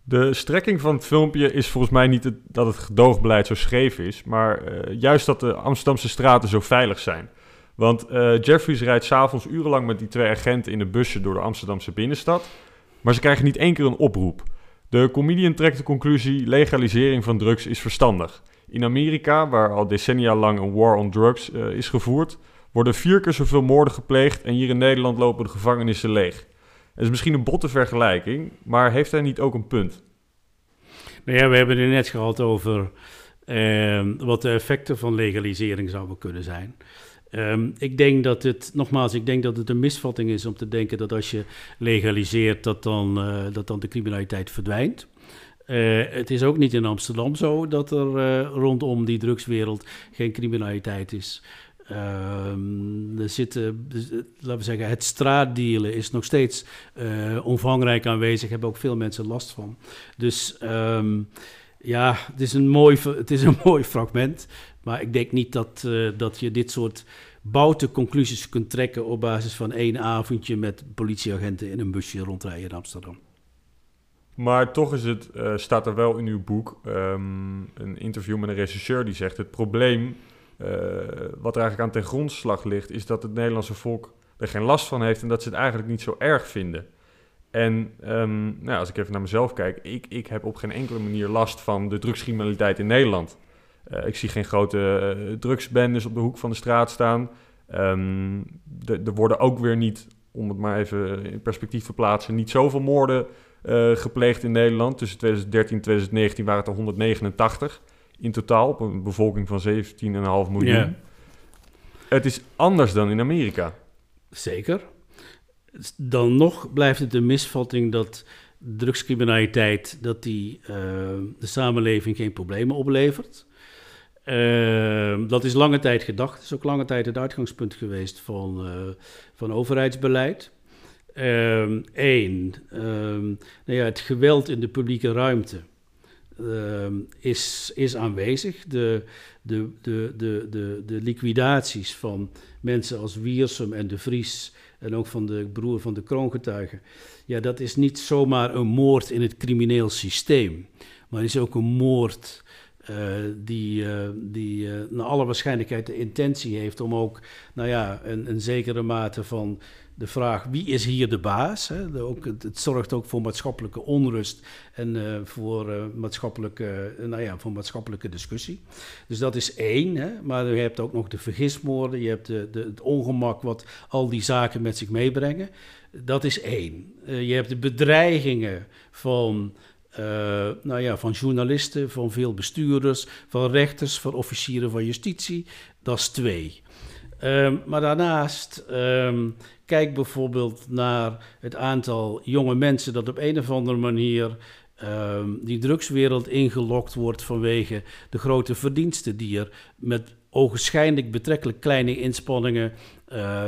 De strekking van het filmpje is volgens mij niet het, dat het gedoogbeleid zo scheef is, maar eh, juist dat de Amsterdamse straten zo veilig zijn. Want eh, Jeffries rijdt s'avonds urenlang met die twee agenten in een busje door de Amsterdamse binnenstad, maar ze krijgen niet één keer een oproep. De comedian trekt de conclusie: legalisering van drugs is verstandig. In Amerika, waar al decennia lang een war on drugs eh, is gevoerd, worden vier keer zoveel moorden gepleegd en hier in Nederland lopen de gevangenissen leeg. Het is misschien een botte vergelijking, maar heeft hij niet ook een punt? Nou ja, we hebben het net gehad over ehm, wat de effecten van legalisering zouden kunnen zijn. Ehm, ik denk dat het, nogmaals, ik denk dat het een misvatting is om te denken dat als je legaliseert, dat dan, eh, dat dan de criminaliteit verdwijnt. Eh, het is ook niet in Amsterdam zo dat er eh, rondom die drugswereld geen criminaliteit is. Ehm, er zitten, dus, laten we zeggen, het straatdealen is nog steeds omvangrijk aanwezig. Hebben ook veel mensen last van. Dus ehm, ja, het is, een mooi, het is een mooi fragment. Maar ik denk niet dat, eh, dat je dit soort boute conclusies kunt trekken op basis van één avondje met politieagenten in een busje rondrijden in Amsterdam. Maar toch is het, eh, staat er wel in uw boek ehm, een interview met een regisseur die zegt: het probleem eh, wat er eigenlijk aan ten grondslag ligt, is dat het Nederlandse volk er geen last van heeft en dat ze het eigenlijk niet zo erg vinden. En ehm, nou, als ik even naar mezelf kijk, ik, ik heb op geen enkele manier last van de drugscriminaliteit in Nederland. Eh, ik zie geen grote eh, drugsbendes op de hoek van de straat staan. Ehm, de- er worden ook weer niet, om het maar even in perspectief te plaatsen, niet zoveel moorden eh, gepleegd in Nederland. Tussen 2013 en 2019 waren het er 189 in totaal, op een bevolking van 17,5 miljoen. Het is anders dan in Amerika. Zeker. Dan nog blijft het een misvatting dat drugscriminaliteit dat die, de samenleving geen problemen oplevert. Eh, dat is lange tijd gedacht. Dat is ook lange tijd het uitgangspunt geweest van, eh, van overheidsbeleid. Eén, nou ja, het geweld in de publieke ruimte ehm, is, is aanwezig. De, de, de, de, de, de liquidaties van mensen als Wiersum en de Vries en ook van de broer van de kroongetuigen. Ja, dat is niet zomaar een moord in het crimineel systeem, maar is ook een moord die, uh, die uh, naar alle waarschijnlijkheid de intentie heeft om ook nou ja, een, een zekere mate van de vraag wie is hier de baas. Hè? Ook, het, het, zorgt ook voor maatschappelijke onrust en voor, maatschappelijke, nou ja, voor maatschappelijke discussie. Dus dat is één. Hè? Maar je hebt ook nog de vergismoorden, je hebt de, de, het ongemak wat al die zaken met zich meebrengen. Dat is één. je hebt de bedreigingen van uh, nou ja, van journalisten, van veel bestuurders, van rechters, van officieren van justitie. Dat is twee. Um, maar daarnaast, um, kijk bijvoorbeeld naar het aantal jonge mensen dat op een of andere manier um, die drugswereld ingelokt wordt vanwege de grote verdiensten die er met ogenschijnlijk betrekkelijk kleine inspanningen uh,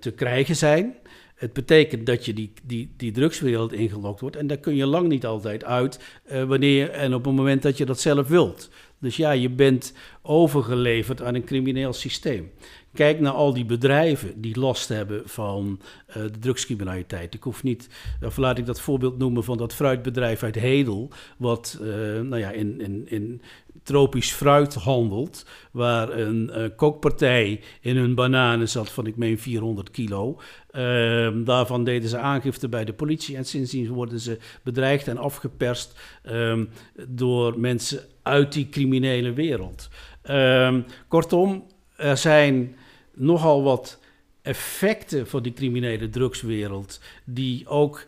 te krijgen zijn. Het betekent dat je die, die, die drugswereld ingelokt wordt. En daar kun je lang niet altijd uit uh, wanneer en op het moment dat je dat zelf wilt. Dus ja, je bent overgeleverd aan een crimineel systeem. Kijk naar al die bedrijven die last hebben van uh, de drugscriminaliteit. Ik hoef niet, of laat ik dat voorbeeld noemen van dat fruitbedrijf uit Hedel, wat uh, nou ja, in, in, in tropisch fruit handelt, waar een uh, kookpartij in hun bananen zat van ik meen 400 kilo. Uh, daarvan deden ze aangifte bij de politie en sindsdien worden ze bedreigd en afgeperst uh, door mensen uit die criminele wereld. Ehm, kortom, er zijn nogal wat effecten van die criminele drugswereld die ook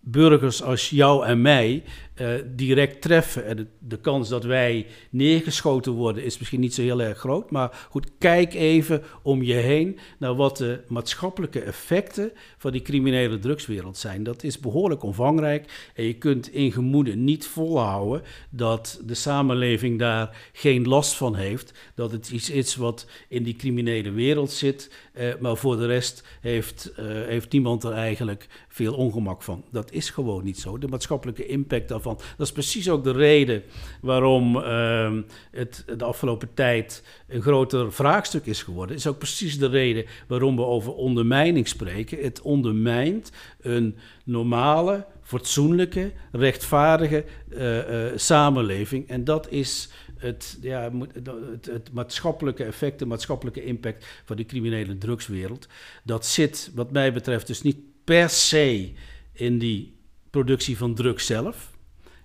burgers als jou en mij uh, direct treffen. En de, kans dat wij neergeschoten worden is misschien niet zo heel erg groot. Maar goed, kijk even om je heen naar wat de maatschappelijke effecten van die criminele drugswereld zijn. Dat is behoorlijk omvangrijk. En je kunt in gemoeden niet volhouden dat de samenleving daar geen last van heeft. Dat het iets is wat in die criminele wereld zit. Uh, maar voor de rest heeft, uh, heeft niemand er eigenlijk veel ongemak van. Dat is gewoon niet zo. De maatschappelijke impact daarvan dat is precies ook de reden waarom uh, het de afgelopen tijd een groter vraagstuk is geworden. is ook precies de reden waarom we over ondermijning spreken. Het ondermijnt een normale, fatsoenlijke, rechtvaardige uh, uh, samenleving. En dat is het, ja, het, het, maatschappelijke effect, de maatschappelijke impact van de criminele drugswereld. Dat zit, wat mij betreft, dus niet per se in die productie van drugs zelf.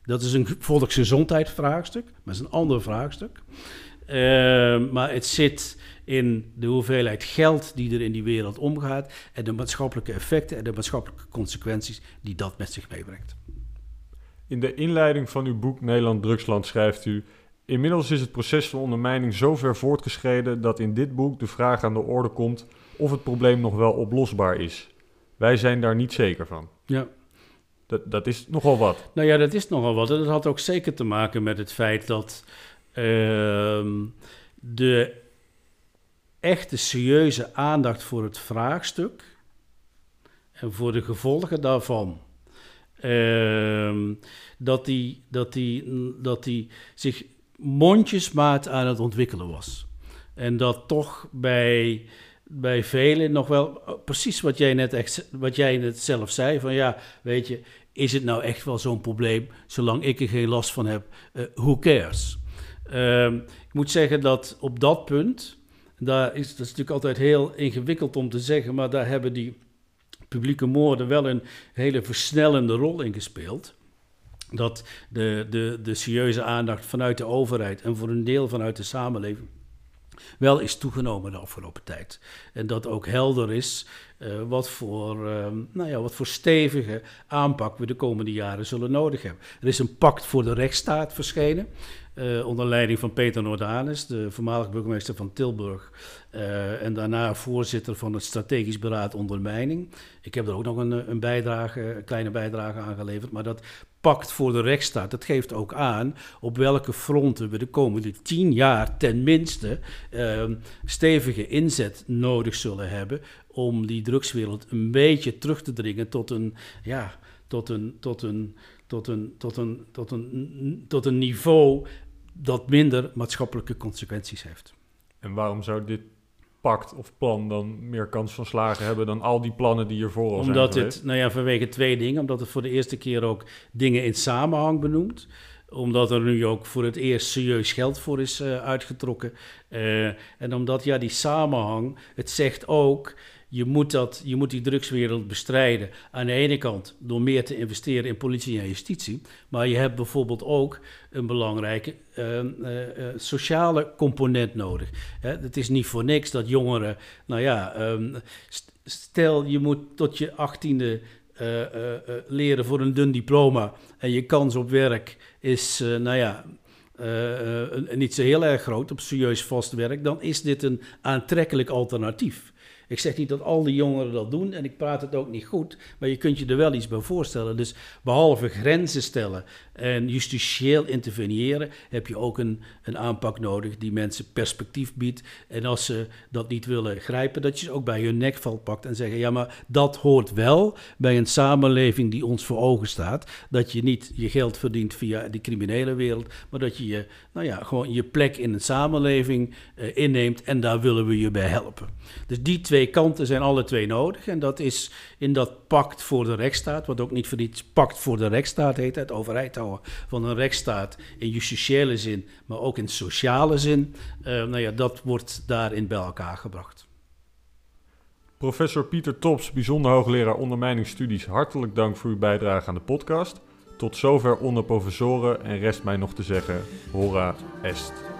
Dat is een volksgezondheidsvraagstuk, maar is een ander vraagstuk. Uh, maar het zit in de hoeveelheid geld die er in die wereld omgaat en de maatschappelijke effecten en de maatschappelijke consequenties die dat met zich meebrengt. In de inleiding van uw boek Nederland Drugsland schrijft u: Inmiddels is het proces van ondermijning zo ver voortgeschreden dat in dit boek de vraag aan de orde komt of het probleem nog wel oplosbaar is. Wij zijn daar niet zeker van. Ja. Dat, dat is nogal wat. Nou ja, dat is nogal wat. En dat had ook zeker te maken met het feit dat uh, de echte serieuze aandacht voor het vraagstuk en voor de gevolgen daarvan. Uh, dat, die, dat, die, dat die zich mondjesmaat aan het ontwikkelen was. En dat toch bij bij velen nog wel precies wat jij net, echt, wat jij net zelf zei: van ja, weet je, is het nou echt wel zo'n probleem? Zolang ik er geen last van heb, uh, who cares? Uh, ik moet zeggen dat op dat punt, daar is, dat is natuurlijk altijd heel ingewikkeld om te zeggen, maar daar hebben die publieke moorden wel een hele versnellende rol in gespeeld. Dat de, de, de serieuze aandacht vanuit de overheid en voor een deel vanuit de samenleving wel is toegenomen de afgelopen tijd. En dat ook helder is uh, wat, voor, uh, nou ja, wat voor stevige aanpak we de komende jaren zullen nodig hebben. Er is een pact voor de rechtsstaat verschenen. Uh, onder leiding van Peter Noordanis, de voormalig burgemeester van Tilburg. Uh, en daarna voorzitter van het strategisch beraad ondermijning. Ik heb er ook nog een, een, bijdrage, een kleine bijdrage aan geleverd. Maar dat pact voor de rechtsstaat, dat geeft ook aan op welke fronten we de komende tien jaar tenminste uh, stevige inzet nodig zullen hebben om die drugswereld een beetje terug te dringen tot een, ja, tot een, tot een, tot een, tot een, tot een, tot een niveau dat minder maatschappelijke consequenties heeft. En waarom zou dit pact of plan dan meer kans van slagen hebben dan al die plannen die hiervoor al Omdat zijn het, nou ja, vanwege twee dingen. Omdat het voor de eerste keer ook dingen in samenhang benoemt. omdat er nu ook voor het eerst serieus geld voor is uh, uitgetrokken. Uh, en omdat ja, die samenhang, het zegt ook, je moet, dat, je moet die drugswereld bestrijden. Aan de ene kant door meer te investeren in politie en justitie. Maar je hebt bijvoorbeeld ook een belangrijke uh, sociale component nodig. Hè, het is niet voor niks dat jongeren, nou ja, um, stel je moet tot je achttiende uh, leren voor een dun diploma en je kans op werk is, nou ja, niet zo heel erg groot op serieus vast werk, dan is dit een aantrekkelijk alternatief. Ik zeg niet dat al die jongeren dat doen en ik praat het ook niet goed, maar je kunt je er wel iets bij voorstellen. Dus behalve grenzen stellen en justitieel interveneren, heb je ook een, een aanpak nodig die mensen perspectief biedt. En als ze dat niet willen grijpen, dat je ze ook bij hun nekval pakt en zeggen: ja, maar dat hoort wel bij een samenleving die ons voor ogen staat. Dat je niet je geld verdient via die criminele wereld, maar dat je je, nou ja, gewoon je plek in een samenleving uh, inneemt en daar willen we je bij helpen. Dus die twee kanten zijn alle twee nodig. En dat is in dat pact voor de rechtsstaat, wat ook niet voor iets pact voor de rechtsstaat heet, het overheid van een rechtsstaat in justitiële zin, maar ook in sociale zin. Uh, nou ja, dat wordt daarin bij elkaar gebracht. Professor Pieter Tops, bijzonder hoogleraar ondermijningsstudies, hartelijk dank voor uw bijdrage aan de podcast. Tot zover onder professoren en rest mij nog te zeggen, hora est.